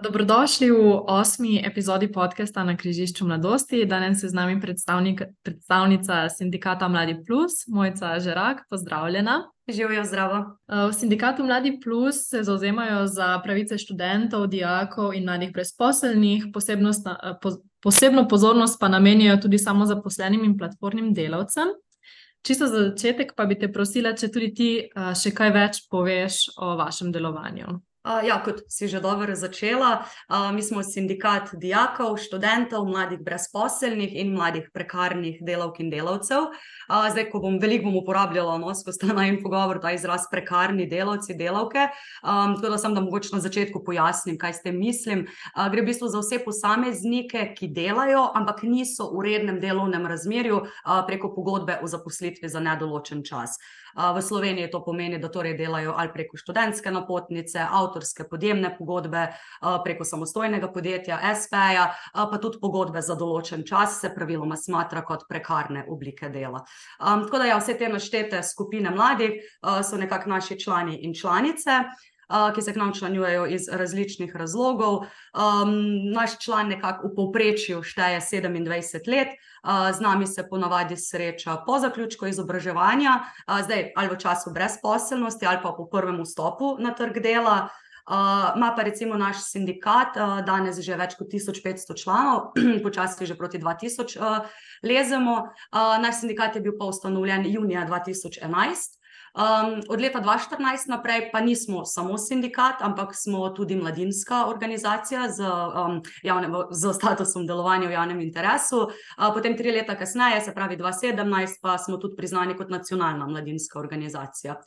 Dobrodošli v osmi epizodi podcasta na križišču mladosti. Danes je z nami predstavnica sindikata Mladi Plus, Mojca Žerak. Pozdravljena. Živijo zdravo. Uh, v sindikatu Mladi Plus se zauzemajo za pravice študentov, dijakov in mladih brezposelnih. Uh, posebno pozornost pa namenjajo tudi samo zaposlenim in platformnim delavcem. Čisto za začetek pa bi te prosila, če tudi ti uh, še kaj več poveš o vašem delovanju. Ja, kot si že dobro začela, mi smo sindikat dijakov, študentov, mladih brezposelnih in mladih prekarnih delavk in delavcev. Zdaj, ko bom veliko bom uporabljala, no, skozi ta najem pogovor, ta izraz prekarni delavci, delavke. Tako da sem, da mogoče na začetku pojasnim, kaj s tem mislim. Gre v bistvu za vse posameznike, ki delajo, ampak niso v rednem delovnem razmerju preko pogodbe o zaposlitvi za nedoločen čas. V Sloveniji to pomeni, da torej delajo ali preko študentske napotnice, avtorske podjemne pogodbe, preko samostojnega podjetja, SP-ja, pa tudi pogodbe za določen čas, se praviloma smatra kot prekarne oblike dela. Tako da ja, vse te naštete skupine mladih so nekako naši člani in članice ki se k nam članjujejo iz različnih razlogov. Um, naš član nekako v povprečju šteje 27 let, uh, z nami se ponavadi sreča po zaključku izobraževanja, uh, zdaj ali v času brezposelnosti ali pa po prvem vstopu na trg dela. Uh, Ma pa recimo naš sindikat, uh, danes že več kot 1500 članov, počasi že proti 2000 uh, lezemo. Uh, naš sindikat je bil pa ustanovljen junija 2011. Um, od leta 2014 naprej pa nismo samo sindikat, ampak smo tudi mladinska organizacija z, um, javnem, z statusom delovanja v javnem interesu. Uh, potem tri leta kasneje, se pravi 2017, pa smo tudi priznani kot nacionalna mladinska organizacija.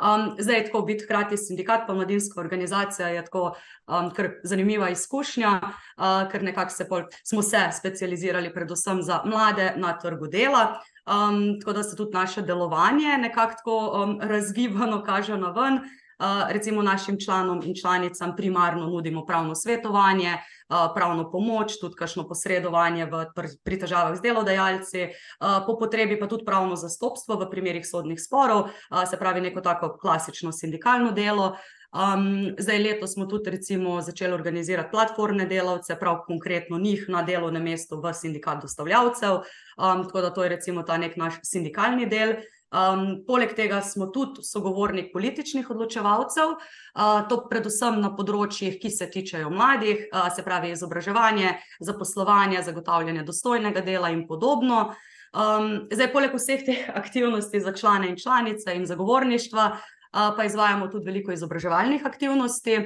Um, zdaj je tako biti hkrati sindikat, pa mladinska organizacija je tako um, zanimiva izkušnja, uh, ker nekako se pol, smo se specializirali predvsem za mlade na trgu dela. Um, tako da se tudi naše delovanje nekako tako um, razgibano kaže na ven. Uh, recimo našim članom in članicam primarno nudimo pravno svetovanje, uh, pravno pomoč, tudi kakšno posredovanje v, pri težavah z delodajalci, uh, po potrebi pa tudi pravno zastopstvo v primerih sodnih sporov, uh, se pravi neko tako klasično sindikalno delo. Uh, Um, zdaj, letos smo tudi recimo, začeli organizirati platformne delavce, prav konkretno njih na delovnem mestu v sindikat dostavljavcev. Um, tako da to je recimo ta nek naš sindikalni del. Um, poleg tega smo tudi sogovornik političnih odločevalcev, uh, to predvsem na področjih, ki se tičejo mladih, uh, se pravi izobraževanje, zaposlovanje, zagotavljanje dostojnega dela in podobno. Um, zdaj, poleg vseh teh aktivnosti za člane in članice in zagovorništva, pa izvajamo tudi veliko izobraževalnih aktivnosti.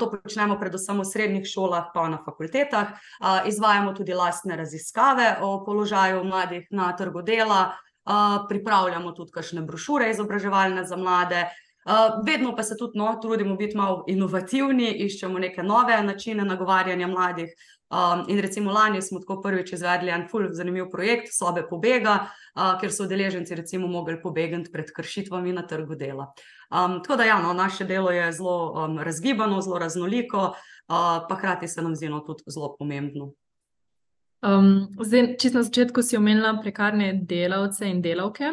To počnemo predvsem v srednjih šolah, pa na fakultetah. Izvajamo tudi lastne raziskave o položaju mladih na trgu dela, pripravljamo tudi kakšne brošure izobraževalne za mlade. Vedno pa se tudi no, trudimo biti malo inovativni, iščemo neke nove načine nagovarjanja mladih. Um, in recimo lani smo tako prvič izvedli en fulj zanimiv projekt, sobe pobega, uh, ker so udeleženci recimo mogli pobegati pred kršitvami na trgu dela. Um, tako da ja, no, naše delo je zelo um, razgibano, zelo raznoliko, uh, pa hkrati se nam zdi no, tudi zelo pomembno. Um, zdaj, čisto na začetku si omenila prekarne delavce in delavke.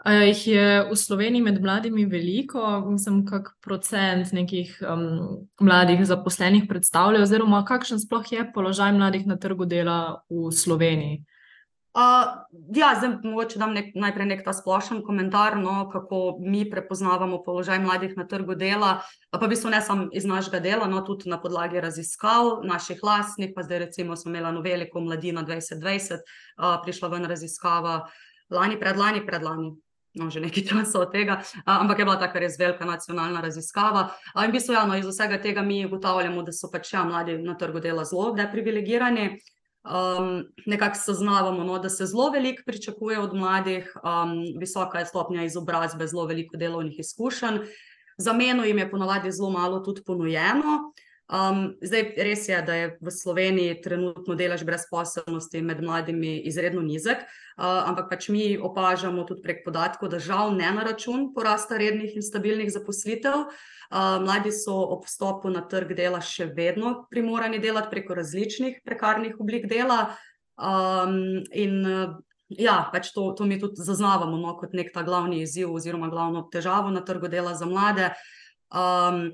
A jih je v Sloveniji med mladimi veliko, mislim, kak procent nekih um, mladih zaposlenih predstavlja, oziroma kakšen sploh je položaj mladih na trgu dela v Sloveniji? Uh, ja, zdaj mogoče dam nek, najprej nek ta splošen komentar, no, kako mi prepoznavamo položaj mladih na trgu dela, pa v bistvu ne samo iz našega dela, no, tudi na podlagi raziskav naših lastnih, pa zdaj recimo smo imeli eno veliko mladino 2020, uh, prišla ven raziskava lani, predlani, predlani, no, že nekaj časa od tega, ampak je bila tako res velika nacionalna raziskava. In v bistvu, ja, no, iz vsega tega mi ugotavljamo, da so pač ja, mladi na trgu dela zelo deprivilegirani. Um, nekako seznavamo, no, da se zelo veliko pričakuje od mladih, um, visoka je stopnja izobrazbe, zelo veliko delovnih izkušenj. Za meno jim je ponovadi zelo malo tudi ponujeno. Um, zdaj, res je, da je v Sloveniji trenutno delež brezposelnosti med mladimi izredno nizek, uh, ampak pač mi opažamo tudi prek podatkov, da žal ne na račun porasta rednih in stabilnih zaposlitev. Uh, mladi so ob vstopu na trg dela še vedno primorani delati preko različnih prekarnih oblik dela. Um, in uh, ja, pač to, to mi tudi zaznavamo no, kot nek ta glavni izziv oziroma glavno težavo na trgu dela za mlade. Um,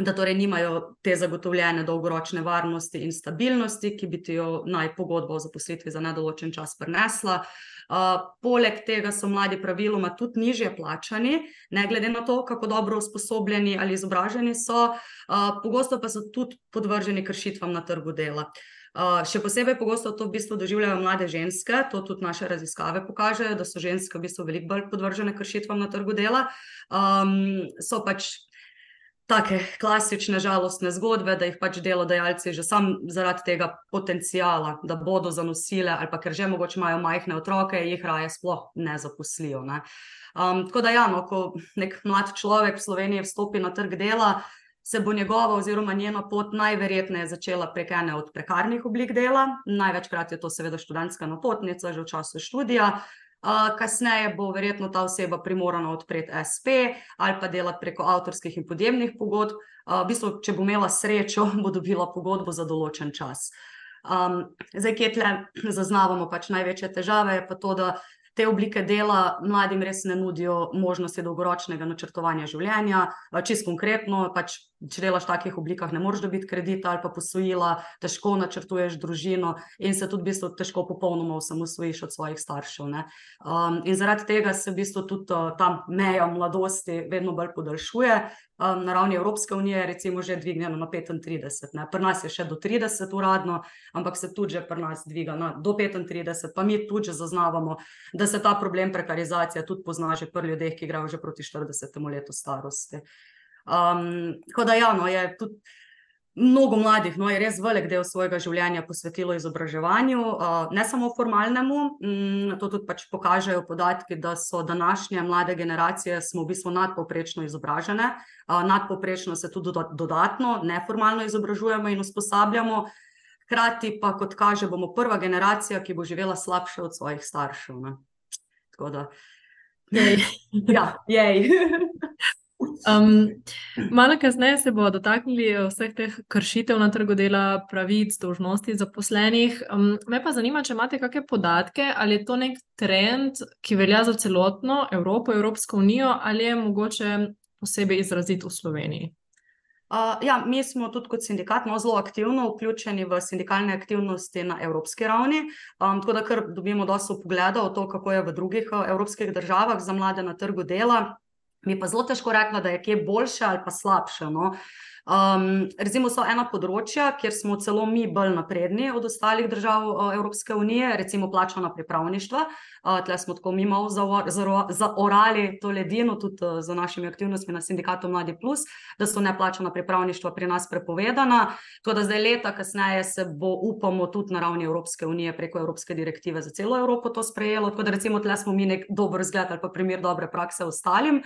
da torej nimajo te zagotovljene dolgoročne varnosti in stabilnosti, ki bi ti jo naj pogodba o zaposlitvi za nedoločen čas prinesla. Uh, poleg tega so mladi praviloma tudi nižje plačani, ne glede na to, kako dobro usposobljeni ali izobraženi so, uh, pogosto pa so tudi podvrženi kršitvam na trgu dela. Uh, še posebej pogosto to v bistvu doživljajo mlade ženske, to tudi naše raziskave pokažejo, da so ženske v bistvu veliko bolj podvržene kršitvam na trgu dela. Um, so pač take klasične žalostne zgodbe, da jih pač delodajalci že sam zaradi tega potencijala, da bodo zanosile ali pa ker že mogoče imajo majhne otroke, jih raje sploh ne zaposlijo. Ne. Um, tako da, ja, no, ko nek mlad človek v Sloveniji vstopi na trg dela, se bo njegova oziroma njena pot najverjetneje začela prek ene od prekarnih oblik dela. Največkrat je to seveda študentska napotnica, že v času študija, kasneje bo verjetno ta oseba primorana odpreti SP ali pa delati preko avtorskih in podjemnih pogodb. Uh, v bistvu, če bo imela srečo, bo dobila pogodbo za določen čas. Um, zdaj, kje tle zaznavamo pač največje težave, je pa to, da te oblike dela mladim res ne nudijo možnosti dolgoročnega načrtovanja življenja. Čisto konkretno, pač, če delaš v takih oblikah, ne moreš dobiti kredita ali pa posojila, težko načrtuješ družino in se tudi v bistvu težko popolnoma osamosvojiš od svojih staršev. Um, in zaradi tega se v bistvu tudi uh, ta meja mladosti vedno bolj podaljšuje um, na ravni Evropske unije, recimo, že dvignjeno na 35. Ne. Pri nas je še do 30 uradno, ampak se tudi že pri nas dviga na, do 35, pa mi tudi zaznavamo, da se ta problem prekarizacije tudi pozna že pri ljudeh, ki grejo že proti 40 letu starosti. Um, tako da, ja, no, je tudi mnogo mladih, no, je res velik del svojega življenja posvetilo izobraževanju, uh, ne samo formalnemu. Um, to tudi pač pokažejo podatki, da so današnje mlade generacije, smo v bistvu nadpoprečno izobražene, uh, nadpoprečno se tudi dodatno, neformalno izobražujemo in usposabljamo. Hkrati pa, kot kaže, bomo prva generacija, ki bo živela slabše od svojih staršev. Ne? Tako da, jej. ja, jej. Um, malo kasneje se bomo dotaknili eh, vseh teh kršitev na trgu dela, pravic, dožnosti zaposlenih. Um, me pa zanima, če imate kakšne podatke, ali je to nek trend, ki velja za celotno Evropo, Evropsko unijo, ali je mogoče posebej izraziti v Sloveniji. Uh, ja, mi smo tudi kot sindikat no, zelo aktivno vključeni v sindikalne aktivnosti na evropski ravni, um, tako da kar dobimo dosto pogleda o to, kako je v drugih uh, evropskih državah za mlade na trgu dela. Mi pa zelo težko rekla, da je kje boljše ali pa slabše. No. Um, recimo, so ena področja, kjer smo celo mi bolj napredni od ostalih držav uh, Evropske unije, recimo plačana pripravništva. Uh, Tle smo tako mi malo zaorali to ledino, tudi uh, za našimi aktivnostmi na sindikatu Mladi Plus, da so neplačana pripravništva pri nas prepovedana. To, da zdaj leta kasneje se bo, upamo, tudi na ravni Evropske unije preko Evropske direktive za celo Evropo to sprejelo. Tako da recimo tle smo mi nek dober zgled ali pa primer dobre prakse ostalim.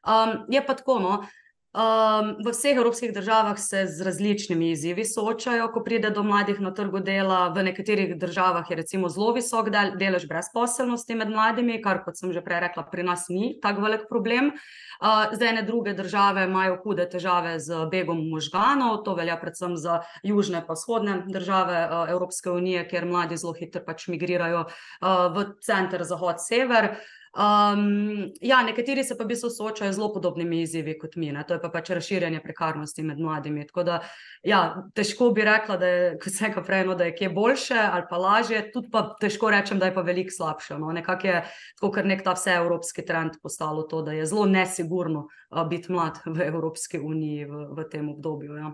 Um, je pa tako, no, um, v vseh evropskih državah se z različnimi izzivi soočajo, ko pride do mladih na trgu dela. V nekaterih državah je recimo zelo visok del, delež brezposelnosti med mladimi, kar, kot sem že prej rekla, pri nas ni tako velik problem. Uh, zdaj, ne druge države imajo hude težave z begom možganov, to velja predvsem za južne in vzhodne države uh, Evropske unije, kjer mladi zelo hitro pač migrirajo uh, v center, zahod, sever. Um, ja, nekateri se pa v bistvu soočajo z zelo podobnimi izzivi kot mi, ne? to je pa pač razširjanje prekarnosti med mladimi. Tako da, ja, težko bi rekla, da je vse kaj prej, no, da je kje boljše ali pa lažje, tudi pa težko rečem, da je pa veliko slabše. No? Nekako je tako, ker nek ta vseevropski trend postalo to, da je zelo nesigurno uh, biti mlad v Evropski uniji v, v tem obdobju. Ja.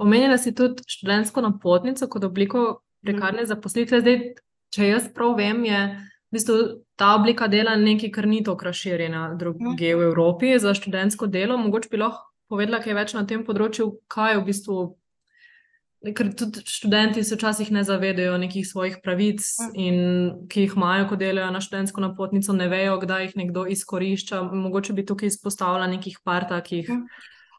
Omenila si tudi študentsko napotnico kot obliko prekarne mhm. zaposlitve. Zdaj, če jaz prav vem, je v bistvu ta oblika dela nekaj, kar ni tako razširjena druge v Evropi za študentsko delo. Mogoče bi lahko povedala kaj več na tem področju, kaj je v bistvu. Ker tudi študenti se včasih ne zavedajo nekih svojih pravic, in, ki jih imajo, ko delajo na študentsko napotnico, ne vejo, kdaj jih nekdo izkorišča. Mogoče bi tukaj izpostavila nekih par takih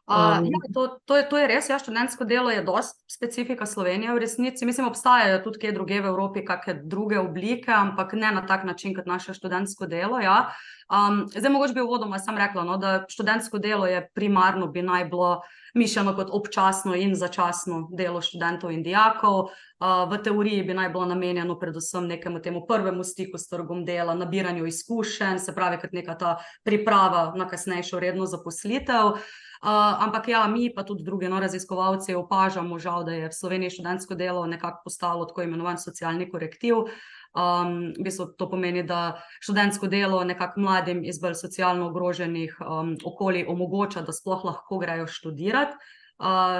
Um, ja, to, to, je, to je res, ja, študentsko delo je dosti specifika Slovenije v resnici. Mislim, obstajajo tudi kje druge v Evropi, kakšne druge oblike, ampak ne na tak način kot naše študentsko delo. Ja. Um, zdaj, mogoče bi uvodoma sam rekla, no, da študentsko delo je primarno bi naj bilo mišljeno kot občasno in začasno delo študentov in dijakov. Uh, v teoriji bi naj bilo namenjeno predvsem nekemu temu prvemu stiku s trgom dela, nabiranju izkušenj, se pravi, kot neka ta priprava na kasnejšo redno zaposlitev. Uh, ampak ja, mi pa tudi druge no, raziskovalci opažamo, žal, da je v Sloveniji študentsko delo nekako postalo tako imenovan socialni korektiv. Um, v bistvu to pomeni, da študentsko delo nekako mladim iz bolj socialno ogroženih um, okolij omogoča, da sploh lahko grejo študirati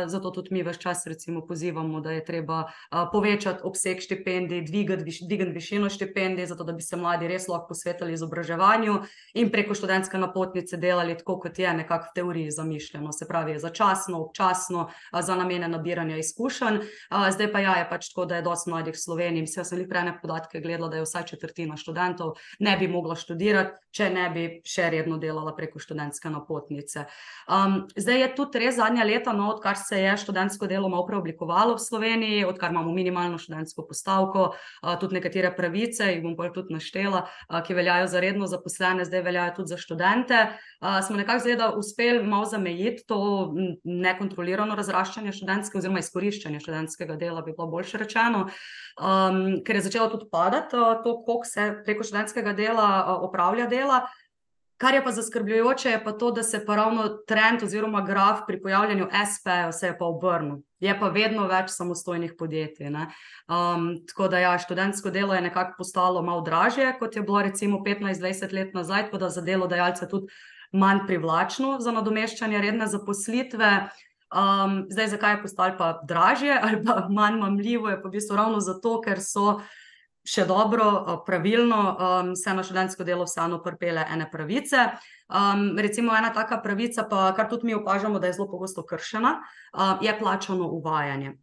zato tudi mi vse čas recimo, pozivamo, da je treba povečati obseg štipendij, dvigati viš, višino štipendij, zato da bi se mladi res lahko posvetili izobraževanju in preko študentske napotnice delali tako, kot je nekako v teoriji zamišljeno, se pravi začasno, občasno, za namene nabiranja izkušenj. Zdaj pa ja, je pač tako, da je dosti mladih v Sloveniji. Vse sem jih prej ne podatke gledala, da je vsaj četrtina študentov ne bi mogla študirati, če ne bi še redno delala preko študentske napotnice. Um, zdaj je tudi res zadnja leta. No, odkar se je študentsko delo malo preoblikovalo v Sloveniji, odkar imamo minimalno študentsko postavko, tudi nekatere pravice, jih bom pa tudi naštela, ki veljajo za redno zaposlene, zdaj veljajo tudi za študente. Smo nekako zdaj uspeli malo zamejiti to nekontrolirano razraščanje študentskega oziroma izkoriščanje študentskega dela, bi bilo boljše rečeno, um, ker je začelo tudi padati to, koliko se preko študentskega dela opravlja dela. Kar je pa zaskrbljujoče, je pa to, da se pa ravno trend oziroma graf pri pojavljanju SP-ja se je pa obrnil. Je pa vedno več samostojnih podjetij. Um, tako da ja, študentsko delo je nekako postalo malo dražje, kot je bilo recimo 15-20 let nazaj, tako da za delodajalce tudi manj privlačno za nadomeščanje redne zaposlitve. Um, zdaj, zakaj je postalo pa dražje ali pa manj mamljivo, je pa v bistvu ravno zato, ker so še dobro, pravilno, um, se na študentsko delo vseeno prpele ene pravice. Um, recimo, ena taka pravica, pa kar tudi mi opažamo, da je zelo pogosto kršena, uh, je plačano uvajanje.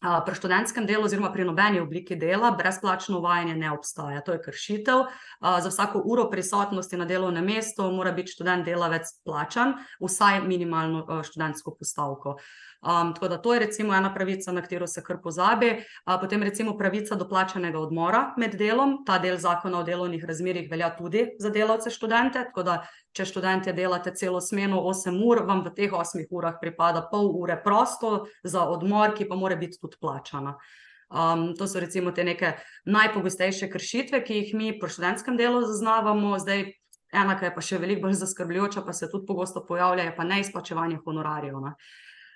Pri študentskem delu, oziroma pri nobeni obliki dela, brezplačno uvajanje ne obstaja. To je kršitev. Za vsako uro prisotnosti na delovnem mestu mora biti študent delavec plačan, vsaj minimalno študentsko postavko. Um, tako da to je recimo ena pravica, na katero se kar pozabi. Uh, potem recimo pravica do plačanega odmora med delom. Ta del zakona o delovnih razmerjih velja tudi za delavce študente. Tako da, če študente delate celo smeno 8 ur, vam v teh 8 urah pripada pol ure prosto za odmor, ki pa mora biti tudi plačana. Um, to so recimo te neke najpogostejše kršitve, ki jih mi pri študentskem delu zaznavamo. Zdaj, ena, ki je pa še veliko bolj zaskrbljujoča, pa se tudi pogosto pojavlja, je pa neizplačevanje honorarjev. Ne.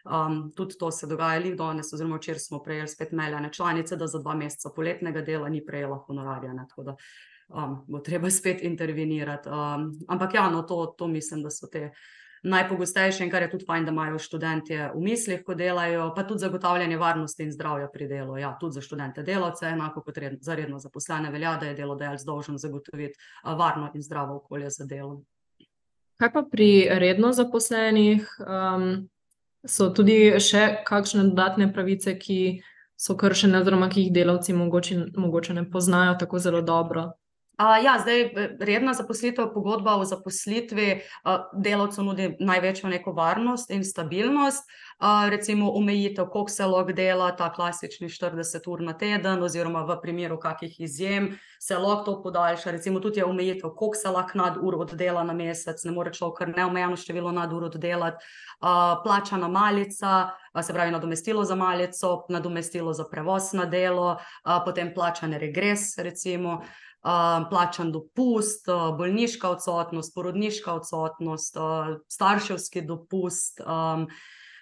Um, tudi to se dogaja, ali danes, oziroma včeraj smo prejeli spet meljane članice, da za dva meseca poletnega dela ni prejela honorarja. Ne, tako da um, bo treba spet intervenirati. Um, ampak ja, no, to, to mislim, da so te najpogostejše in kar je tudi fajn, da imajo študentje v mislih, ko delajo, pa tudi zagotavljanje varnosti in zdravja pri delu. Ja, tudi za študente delavce, enako kot red, za redno zaposlene, velja, da je delodajalec dolžen zagotoviti varno in zdravo okolje za delo. Kaj pa pri redno zaposlenih? Um, so tudi še kakšne dodatne pravice, ki so kršene, oziroma ki jih delavci mogoče, mogoče ne poznajo tako zelo dobro. Uh, ja, zdaj, redna zaposlitev, pogodba o zaposlitvi uh, delavcu nudi največjo neko varnost in stabilnost. Uh, recimo, omejitev, koliko se lahko dela, ta klasični 40 ur na teden, oziroma v primeru kakih izjem, se lahko to podaljša. Recimo, tudi je omejitev, koliko se lahko nad uro oddela na mesec, ne more človek kar neomejeno število nad uro oddelati. Plačana malica, se pravi, nadomestilo za malico, nadomestilo za prevoz na delo, potem plačane regres, recimo uh, plačan dopust, uh, bolniška odsotnost, porodniška odsotnost, uh, starševski dopust. Um,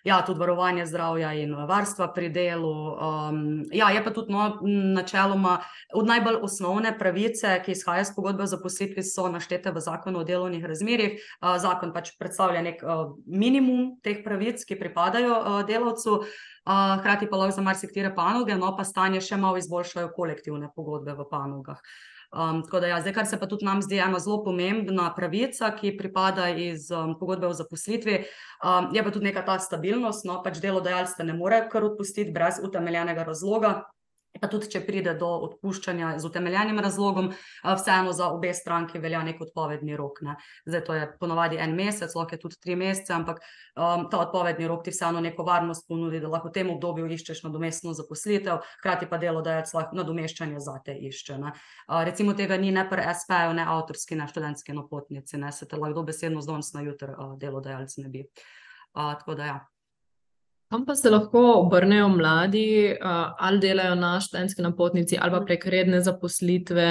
Ja, tudi varovanje zdravja in varstva pri delu. Um, ja, je pa tudi no, načeloma od najbolj osnovne pravice, ki izhajajo iz pogodbe o zaposlitvi, so naštete v zakonu o delovnih razmerjih. Uh, zakon pač predstavlja nek uh, minimum teh pravic, ki pripadajo uh, delavcu, uh, hkrati pa lahko za marsikatere panoge, no pa stanje še malo izboljšajo kolektivne pogodbe v panogah. Uh, Um, tako da, ja, zdaj, kar se pa tudi nam zdi ena zelo pomembna pravica, ki pripada iz um, pogodbe o zaposlitvi, um, je pa tudi neka ta stabilnost. No, pač delodajalce ne more kar odpustiti brez utemeljenega razloga. Pa tudi, če pride do odpuščanja z utemeljenim razlogom, vseeno za obe stranki velja nek odpovedni rok. Ne. Zdaj, to je ponovadi en mesec, lahko je tudi tri mesece, ampak um, ta odpovedni rok ti vseeno neko varnost ponudi, da lahko v tem obdobju iščeš nadomestno zaposlitev, hkrati pa delodajalec lahko nadomeščanje za te išče. Uh, recimo tega ni ne pri SP-ju, ne avtorski, ne študentski napotnici, ne se te lahko besedno z danes na jutr uh, delodajalec ne bi. Uh, tako da ja. Kam pa se lahko obrnejo mladi, ali delajo na študentski napotnici, ali pa prek redne zaposlitve,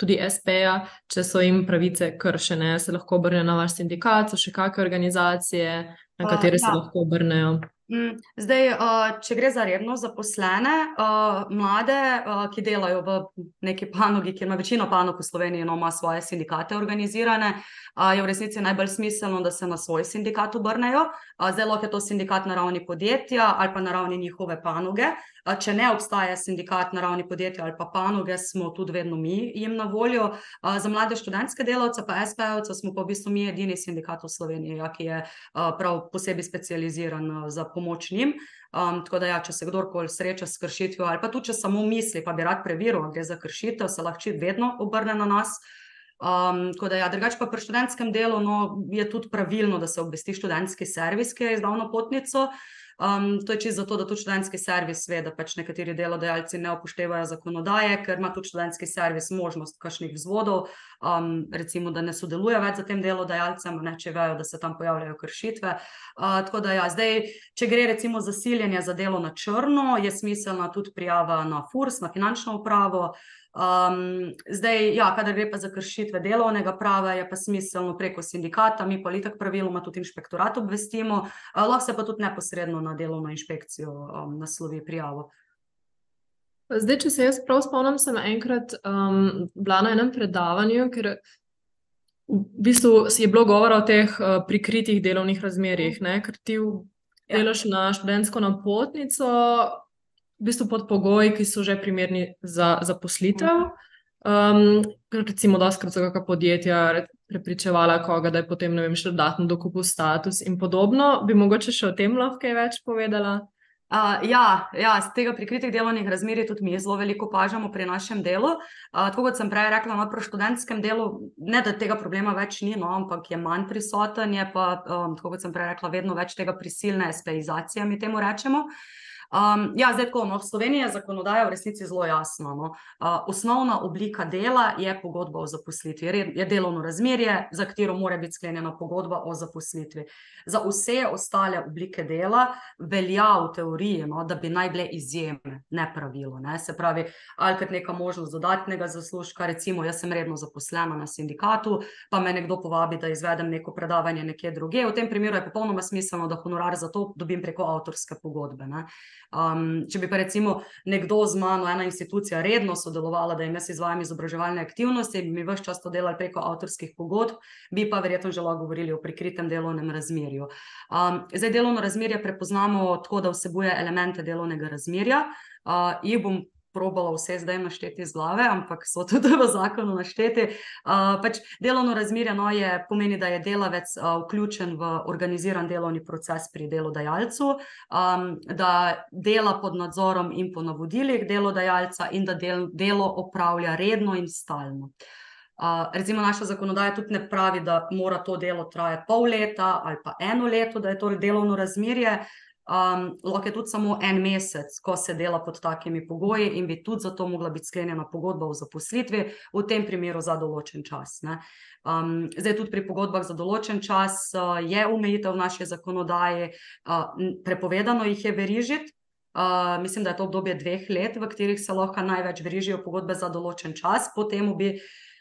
tudi SP-ja, če so jim pravice kršene, se lahko obrnejo na vaš sindikat, so še kakšne organizacije, na katere ja. se lahko obrnejo. Mm, zdaj, če gre za redno zaposlene, mlade, ki delajo v neki panogi, ki ima večino panog v Sloveniji, no, ima svoje sindikate organizirane, je v resnici najbolj smiselno, da se na svoj sindikat obrnejo. Zdaj, lahko je to sindikat na ravni podjetja ali pa na ravni njihove panoge. Če ne obstaja sindikat na ravni podjetja ali pa panoge, smo tudi vedno mi jim na voljo. Za mlade študentske delavce, pa SPO-ce, smo pa v bistvu mi edini sindikat v Sloveniji, ja, ki je prav posebej specializiran za pomoč njim. Um, tako da, ja, če se kdorkoli sreča s kršitvijo, ali pa tudi če samo misli, pa bi rad preveril, gre za kršitev, se lahko vedno obrne na nas. Um, tako da, ja, drugače pa pri študentskem delu no, je tudi pravilno, da se obvesti študentski servis, ki je izdal napotnico. Um, to je čisto zato, da tudi študentski servis ve, da pač nekateri delodajalci ne upoštevajo zakonodaje, ker ima tudi študentski servis možnost kakšnih vzvodov, um, recimo, da ne sodeluje več z tem delodajalcem, ne če vejo, da se tam pojavljajo kršitve. Uh, tako da, ja, zdaj, če gre recimo za siljenje za delo na črno, je smiselna tudi prijava na FURS, na finančno upravo. Um, zdaj, ja, kadar gre pa za kršitve delovnega prava, je pa smiselno preko sindikata, mi pa tako praviloma tudi inšpektorat obvestimo, uh, lahko se pa tudi neposredno na delovno inšpekcijo um, naslovi prijavo. Zdaj, če se jaz prav spomnim, sem enkrat um, bila na enem predavanju, ker v bistvu je bilo govora o teh uh, prikritih delovnih razmerjih, ne? ker ti ja. delaš ja. na študentsko napotnico, v bistvu pod pogoji, ki so že primerni za zaposlitev. Um, recimo, da skrat so kakšna podjetja prepričevala koga, da je potem ne vem, še dodatno dokupil status in podobno. Bi mogoče še o tem lahko kaj več povedala? Uh, ja, ja, z tega prikritih delovnih razmerij tudi mi zelo veliko opažamo pri našem delu. Uh, tako kot sem prej rekla, no, pri študentskem delu, ne da tega problema več ni, no, ampak je manj prisoten, je pa, um, tako kot sem prej rekla, vedno več tega prisilne espeizacije, mi temu rečemo. Uh, Um, ja, zdaj tako, no, v Sloveniji je zakonodaja v resnici zelo jasna. No. Uh, osnovna oblika dela je pogodba o zaposlitvi, je delovno razmerje, za katero mora biti sklenjena pogodba o zaposlitvi. Za vse ostale oblike dela velja v teoriji, no, da bi naj bile izjeme, ne pravilo. Ne. Se pravi, ali kot neka možnost dodatnega zaslužka, recimo, jaz sem redno zaposlena na sindikatu, pa me nekdo povabi, da izvedem neko predavanje nekje druge. V tem primeru je popolnoma smiselno, da honorar za to dobim preko avtorske pogodbe. Ne. Um, če bi pa recimo nekdo z mano, ena institucija, redno sodelovala, da jim jaz izvajam izobraževalne aktivnosti, bi mi vse čas to delali preko avtorskih pogodb, bi pa verjetno že lahko govorili o prikritem delovnem razmerju. Um, zdaj, delovno razmerje prepoznamo tako, da vsebuje elemente delovnega razmerja. Uh, jih bom probala vse zdaj našteti iz glave, ampak so tudi v zakonu našteti. Uh, pač delovno razmerje no, je, pomeni, da je delavec uh, vključen v organiziran delovni proces pri delodajalcu, um, da dela pod nadzorom in po navodilih delodajalca in da del, delo opravlja redno in stalno. Uh, recimo, naša zakonodaja tudi ne pravi, da mora to delo trajati pol leta ali pa eno leto, da je to delovno razmerje. Um, lahko je tudi samo en mesec, ko se dela pod takimi pogoji, in bi tudi zato mogla biti sklenjena pogodba o zaposlitvi, v tem primeru za določen čas. Um, zdaj, tudi pri pogodbah za določen čas uh, je omejitev v naši zakonodaji, uh, prepovedano jih je verižiti. Uh, mislim, da je to obdobje dveh let, v katerih se lahko največ verižijo pogodbe za določen čas, potem bi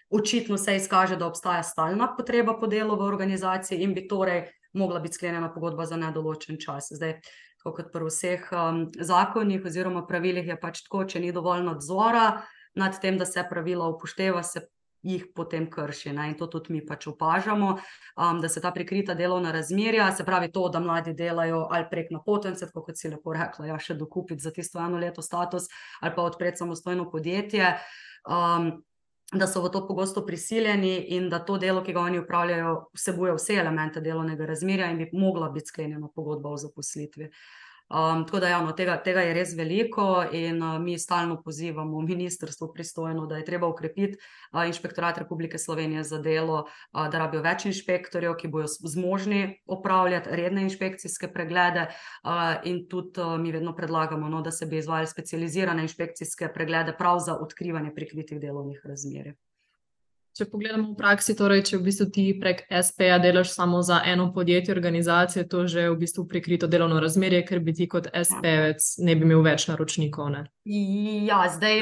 očitno se izkaže, da obstaja stalna potreba po delu v organizaciji in bi torej mogla biti sklenjena pogodba za nedoločen čas. Zdaj, kot pri vseh um, zakonih oziroma pravilih, je pač tako, če ni dovolj nadzora nad tem, da se pravila upošteva, se jih potem krši. Ne? In to tudi mi pač opažamo, um, da se ta prikrita delovna razmerja, se pravi to, da mladi delajo ali prek napotence, kot si lepo rekla, ja, še dokupiti za tisto eno leto status ali pa odpreti samostojno podjetje. Um, da so v to pogosto prisiljeni in da to delo, ki ga oni upravljajo, vsebuje vse elemente delovnega razmerja in bi mogla biti sklenjena pogodba o zaposlitvi. Uh, Um, tako da ja, no, tega, tega je res veliko in uh, mi stalno pozivamo ministrstvo pristojno, da je treba ukrepiti uh, inšpektorat Republike Slovenije za delo, uh, da rabijo več inšpektorjev, ki bodo zmožni opravljati redne inšpekcijske preglede uh, in tudi uh, mi vedno predlagamo, no, da se bi izvajali specializirane inšpekcijske preglede prav za odkrivanje prikritih delovnih razmerij. Če pogledamo v praksi, torej, če v bistvu ti prek SP-ja delaš samo za eno podjetje, organizacijo, to že v bistvu prikrito delovno razmerje, ker bi ti kot SP-jec ne bi imel več naročnikov. Ne? Ja, zdaj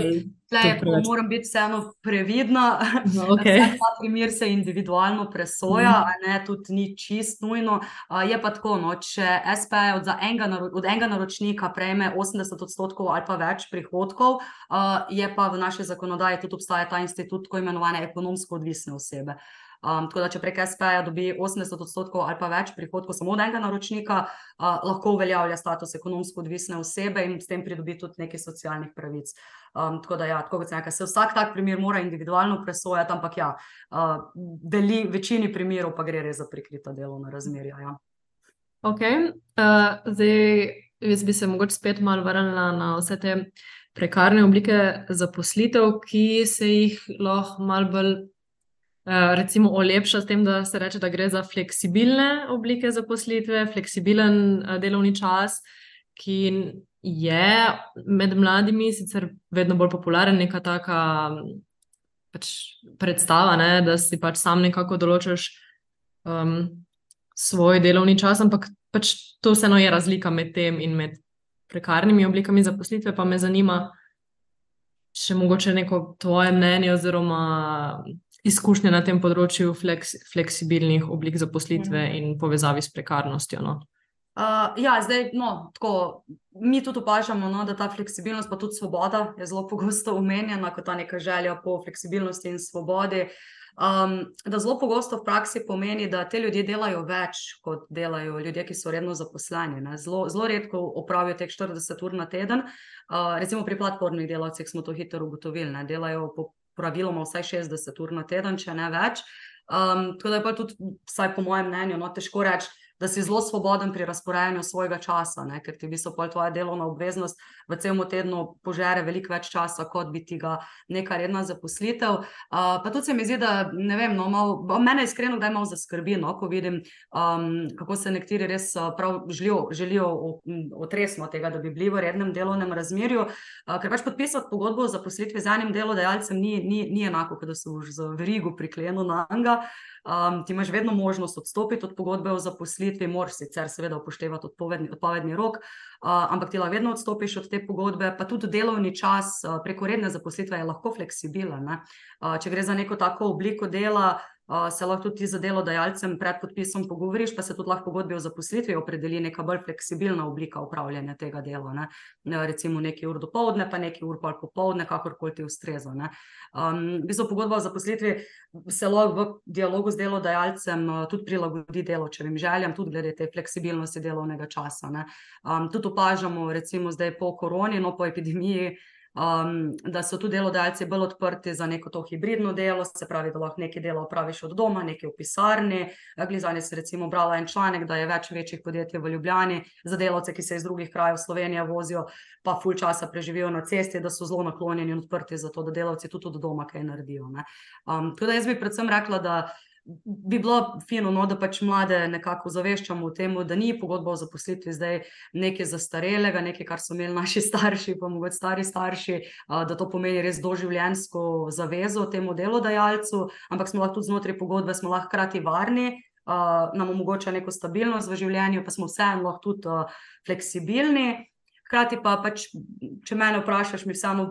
tle, moram biti vseeno previdna. No, okay. Ta primer se individualno presoja, mm. ne, tudi ni čist nujno. Je pa tako, no, če SP od enega, od enega naročnika prejme 80 odstotkov ali pa več prihodkov, je pa v naši zakonodaji tudi obstaja ta institut, tako imenovane ekonomsko odvisne osebe. Um, tako da, če prek SP-ja dobi 80 odstotkov ali pa več prihodkov samo od enega naročnika, uh, lahko uveljavlja status ekonomsko odvisne osebe in s tem pridobi tudi nekaj socialnih pravic. Um, tako da, ja, tako kot sem rekel, se vsak tak primer mora individualno presojati, ampak ja, uh, veli, večini primerov pa gre res za prikrita delovna razmerja. Ja. Ok, uh, zdaj jaz bi se mogoče spet malo vrnila na vse te prekarne oblike zaposlitev, ki se jih lahko malo bolj recimo olepša s tem, da se reče, da gre za fleksibilne oblike zaposlitve, fleksibilen eh, delovni čas, ki je med mladimi sicer vedno bolj popularen, neka taka pač predstava, ne, da si pač sam nekako določaš um, svoj delovni čas, ampak pač to vseeno je razlika med tem in med prekarnimi oblikami zaposlitve, pa me zanima, če mogoče neko tvoje mnenje oziroma izkušnje na tem področju fleks, fleksibilnih oblik zaposlitve mm. in povezavi s prekarnostjo. No? Uh, ja, zdaj, no, tako, mi tudi opažamo, no, da ta fleksibilnost, pa tudi svoboda, je zelo pogosto omenjena kot ta neka želja po fleksibilnosti in svobodi. Um, da zelo pogosto v praksi pomeni, da te ljudje delajo več, kot delajo ljudje, ki so redno zaposleni. Zelo, zelo redko opravijo teh 40 ur na teden. Uh, recimo pri platformnih delavcih smo to hitro ugotovili, da delajo po praviloma vsaj 60 ur na teden, če ne več. Um, tako da je pa tudi, vsaj po mojem mnenju, no, težko reči, da si zelo svoboden pri razporejanju svojega časa, ne? ker ti v bistvu tvoja delovna obveznost v celem tednu požere veliko več časa, kot bi ti ga neka redna zaposlitev. Uh, pa tudi se mi zdi, da ne vem, no, mal, mene iskreno, da je malo zaskrbi, no, ko vidim, um, kako se nekateri res prav želijo, želijo otresno tega, da bi bili v rednem delovnem razmerju. Uh, ker pač podpisati pogodbo o zaposlitvi z enim delodajalcem ni, ni, ni enako, kot da se už z verigo priklenil na anga. Um, ti imaš vedno možnost odstopiti od pogodbe o zaposlitvi, moraš sicer seveda upoštevati odpovedni, odpovedni rok, uh, ampak ti lahko vedno odstopiš od te pogodbe, pa tudi delovni čas uh, preko redne zaposlitve je lahko fleksibilen. Uh, če gre za neko tako obliko dela, se lahko tudi za delodajalcem pred podpisom pogovoriš, pa se tudi lahko pogodbi o zaposlitvi opredeli neka bolj fleksibilna oblika upravljanja tega dela. Ne? Recimo nekaj ur do povdne, pa nekaj ur pol popovdne, kakorkoli ti ustreza. Um, v bistvu pogodba o zaposlitvi se lahko v dialogu z delodajalcem tudi prilagodi delovčevim željam, tudi glede te fleksibilnosti delovnega časa. Um, tudi opažamo, recimo zdaj po koroni, no po epidemiji, um, da so tudi delodajalci bolj odprti za neko to hibridno delo, se pravi, da lahko nekaj dela opraviš od doma, nekaj v pisarni. Glizanje se recimo brala en članek, da je več večjih podjetij v Ljubljani za delavce, ki se iz drugih krajev Slovenije vozijo, pa ful časa preživijo na cesti, da so zelo naklonjeni in odprti za to, da delavci tudi od doma kaj naredijo. Um, tudi jaz bi predvsem rekla, da bi bilo fino, no, da pač mlade nekako zaveščamo o tem, da ni pogodba o zaposlitvi zdaj nekaj zastarelega, nekaj, kar so imeli naši starši, pa mogoče stari starši, da to pomeni res doživljensko zavezo temu delodajalcu, ampak smo lahko tudi znotraj pogodbe, smo lahko hkrati varni. Uh, nam omogoča neko stabilnost v življenju, pa smo vseeno lahko tudi uh, fleksibilni. Hkrati pa, pač, če me vprašaš, mi samo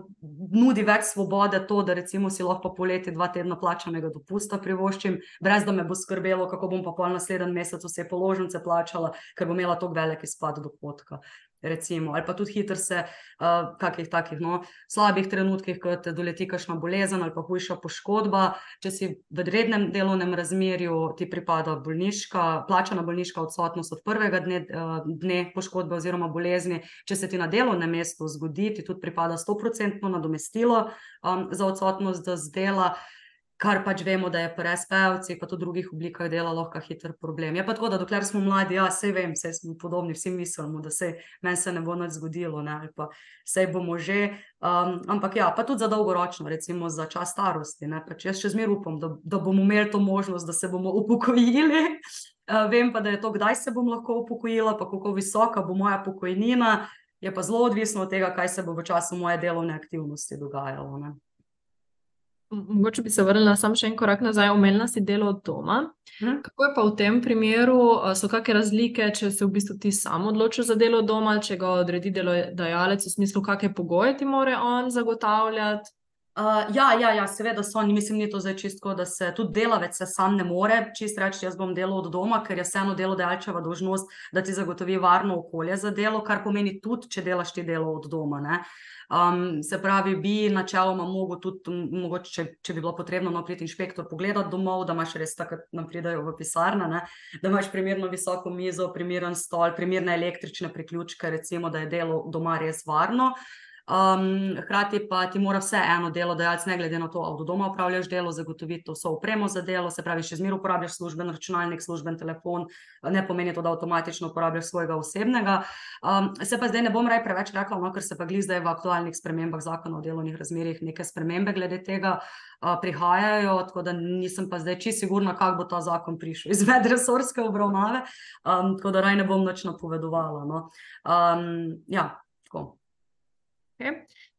nudi več svobode to, da recimo si lahko poleti dva tedna plačanega dopusta privoščim, brez da me bo skrbelo, kako bom pa pol naslednji mesec vse položnice plačala, ker bom imela tako velik izpad dohodka recimo, ali pa tudi hitro se v uh, kakih takih no, slabih trenutkih, kot te doleti kakšna bolezen ali pa hujša poškodba. Če si v rednem delovnem razmerju, ti pripada bolniška, plačana bolniška odsotnost od prvega dne, uh, dne poškodbe oziroma bolezni. Če se ti na delovnem mestu zgodi, ti tudi pripada 100% nadomestilo um, za odsotnost z dela kar pač vemo, da je pri SP-ovcih, pa tudi drugih oblikah dela lahko hiter problem. Je pa tako, da dokler smo mladi, ja, vse vem, vse smo podobni, vsi mislimo, da se meni se ne bo nič zgodilo, ne, ali pa vse bomo že. Um, ampak ja, pa tudi za dolgoročno, recimo za čas starosti. Ne, pač jaz še zmeraj upam, da, da bomo imeli to možnost, da se bomo upokojili. Uh, vem pa, da je to, kdaj se bom lahko upokojila, pa kako visoka bo moja pokojnina. Je pa zelo odvisno od tega, kaj se bo v času moje delovne aktivnosti dogajalo. Ne. Mogoče bi se vrnila samo še en korak nazaj, omenila si delo od doma. Hmm. Kako je pa v tem primeru, so kakšne razlike, če se v bistvu ti sam odločiš za delo doma, če ga odredi delodajalec, v smislu, kakšne pogoje ti mora on zagotavljati? Uh, ja, ja, ja, seveda so oni, mislim, ni to zdaj čisto, da se tudi delavec se sam ne more čist reči, jaz bom delal od doma, ker je vseeno delodajalčeva dožnost, da ti zagotovi varno okolje za delo, kar pomeni tudi, če delaš ti delo od doma. Um, se pravi, bi načeloma mogel tudi, mogoče, če, če bi bilo potrebno, no, priti inšpektor pogledati domov, da imaš res tako, da nam pridajo v pisarno, ne? da imaš primerno visoko mizo, primeren stol, primerne električne priključke, recimo, da je delo doma res varno. Um, hkrati pa ti mora vse eno delo, dajalec, ne glede na to, ali doma upravljaš delo, zagotoviti vso upremo za delo, se pravi, še zmeraj uporabljaš služben računalnik, služben telefon, ne pomeni to, da avtomatično uporabljaš svojega osebnega. Um, se pa zdaj ne bom raj preveč rekla, no, ker se pa gli zdaj v aktualnih spremembah zakona o delovnih razmerjih neke spremembe glede tega. Uh, prihajajo, tako da nisem pa zdaj čisto sigurna, kako bo ta zakon prišel iz medresorske obravnave, um, tako da raj ne bom nič napovedovala. No. Um, ja, tako. Okay.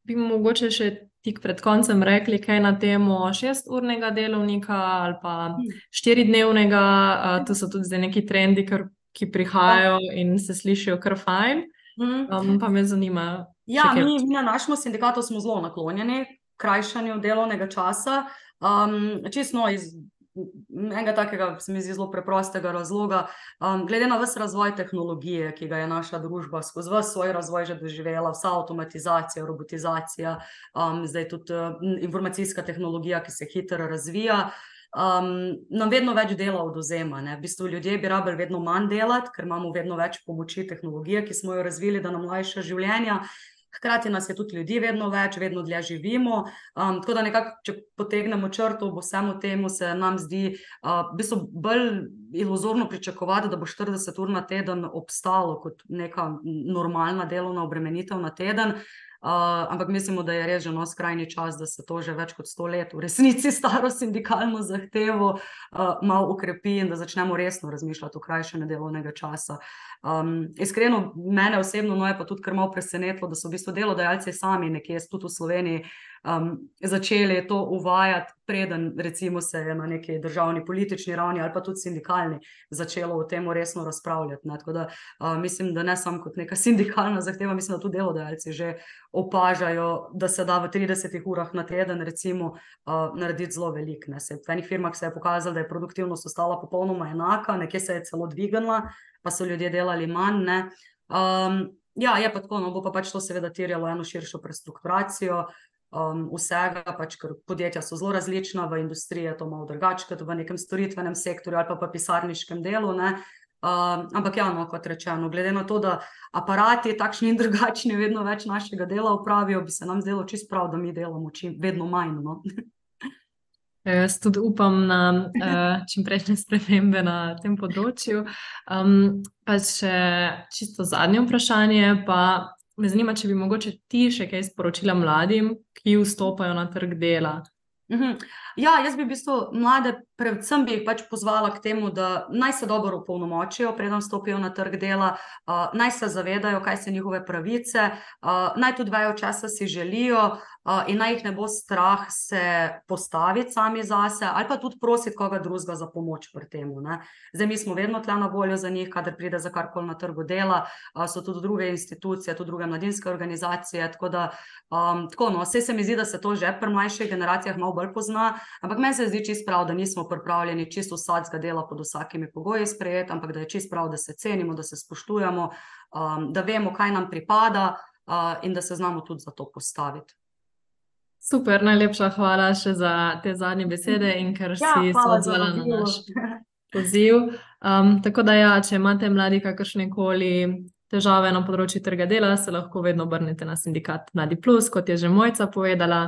Bi mogoče še tik pred koncem rekli, kaj na temo šesturnega delovnika ali pa hmm. štiridnevnega. Uh, to so tudi zdaj neki trendi, kar, ki prihajajo in se slišijo kar fajn. Hmm. Um, pa me zanima. Ja, mi, mi na našem sindikatu smo zelo naklonjeni krajšanju delovnega časa. Um, čisto iz enega takega, se mi zdi, zelo preprostega razloga. Um, glede na vse razvoj tehnologije, ki ga je naša družba skozi vse svoj razvoj že doživela, vsa avtomatizacija, robotizacija, um, zdaj tudi uh, informacijska tehnologija, ki se hitro razvija. Um, nam vedno več dela oduzema. V bistvu ljudje bi rabili vedno manj delati, ker imamo vedno več pomoči tehnologije, ki smo jo razvili, da nam lajša življenje. Hkrati nas je tudi ljudi vedno več, vedno dlje živimo. Um, tako da, nekako, če potegnemo črto v vsemu temu, se nam zdi uh, v bistvu bolj iluzorno pričakovati, da bo 40 ur na teden obstalo kot neka normalna delovna obremenitev na teden. Uh, ampak mislimo, da je res že no skrajni čas, da se to že več kot sto let v resnici staro sindikalno zahtevo uh, malo ukrepi in da začnemo resno razmišljati o krajšanju delovnega časa. Um, iskreno, mene osebno no je pa tudi kar malo presenetilo, da so v bistvu delodajalci sami nekje tudi v Sloveniji um, začeli to uvajati, preden recimo se je na neki državni politični ravni ali pa tudi sindikalni začelo o tem resno razpravljati. Tako da uh, mislim, da ne samo kot neka sindikalna zahteva, mislim, da tudi delodajalci že opažajo, da se da v 30 urah na teden recimo uh, narediti zelo velik. V enih firmah se je pokazalo, da je produktivnost ostala popolnoma enaka, nekje se je celo dvignila, pa so ljudje delali manj. Um, ja, je pa tako, no bo pa pač to seveda terjalo eno širšo prestrukturacijo um, vsega, pač, ker podjetja so zelo različna, v industriji je to malo drugače kot v nekem storitvenem sektorju ali pa, pa pisarniškem delu. Um, ampak, ja, no, kot rečeno, glede na to, da aparati, takšni in drugačni, vedno več našega dela upravijo, bi se nam zdelo čisto prav, da mi delamo čim vedno manj. No. Jaz tudi upam na uh, čimprejšnje spremembe na tem področju. Um, pa še čisto zadnje vprašanje, pa me zanima, če bi mogoče ti še kaj sporočila mladim, ki vstopajo na trg dela. Mhm. Ja, jaz bi v bistvu mlade, predvsem bi jih pač pozvala k temu, da naj se dobro upolnomočijo, preden stopijo na trg dela, uh, naj se zavedajo, kaj so njihove pravice, uh, naj tudi vejo, česa si želijo, in naj jih ne bo strah se postaviti sami zase, ali pa tudi prositi koga drugega za pomoč pri tem. Zdaj, mi smo vedno tle na voljo za njih, kader pride za karkoli na trgu dela, so tudi druge institucije, tudi druge mladinske organizacije. Tako da, um, tako, no, vse se mi zdi, da se to že pri mlajših generacijah malo bolj pozna, ampak meni se zdi čisto prav, da nismo pripravljeni čisto vsakega dela pod vsakimi pogoji sprejeti, ampak da je čisto prav, da se cenimo, da se spoštujemo, um, da vemo, kaj nam pripada. Uh, in da se znamo tudi za to postaviti. Super, najlepša hvala še za te zadnje besede in ker ja, si se odzvala na naš poziv. Um, tako da, ja, če imate mladi kakršne koli težave na področju trga dela, se lahko vedno obrnete na sindikat Mladi Plus, kot je že Mojca povedala.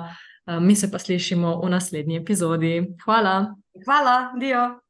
Um, mi se pa slišimo v naslednji epizodi. Hvala. Hvala, Dio.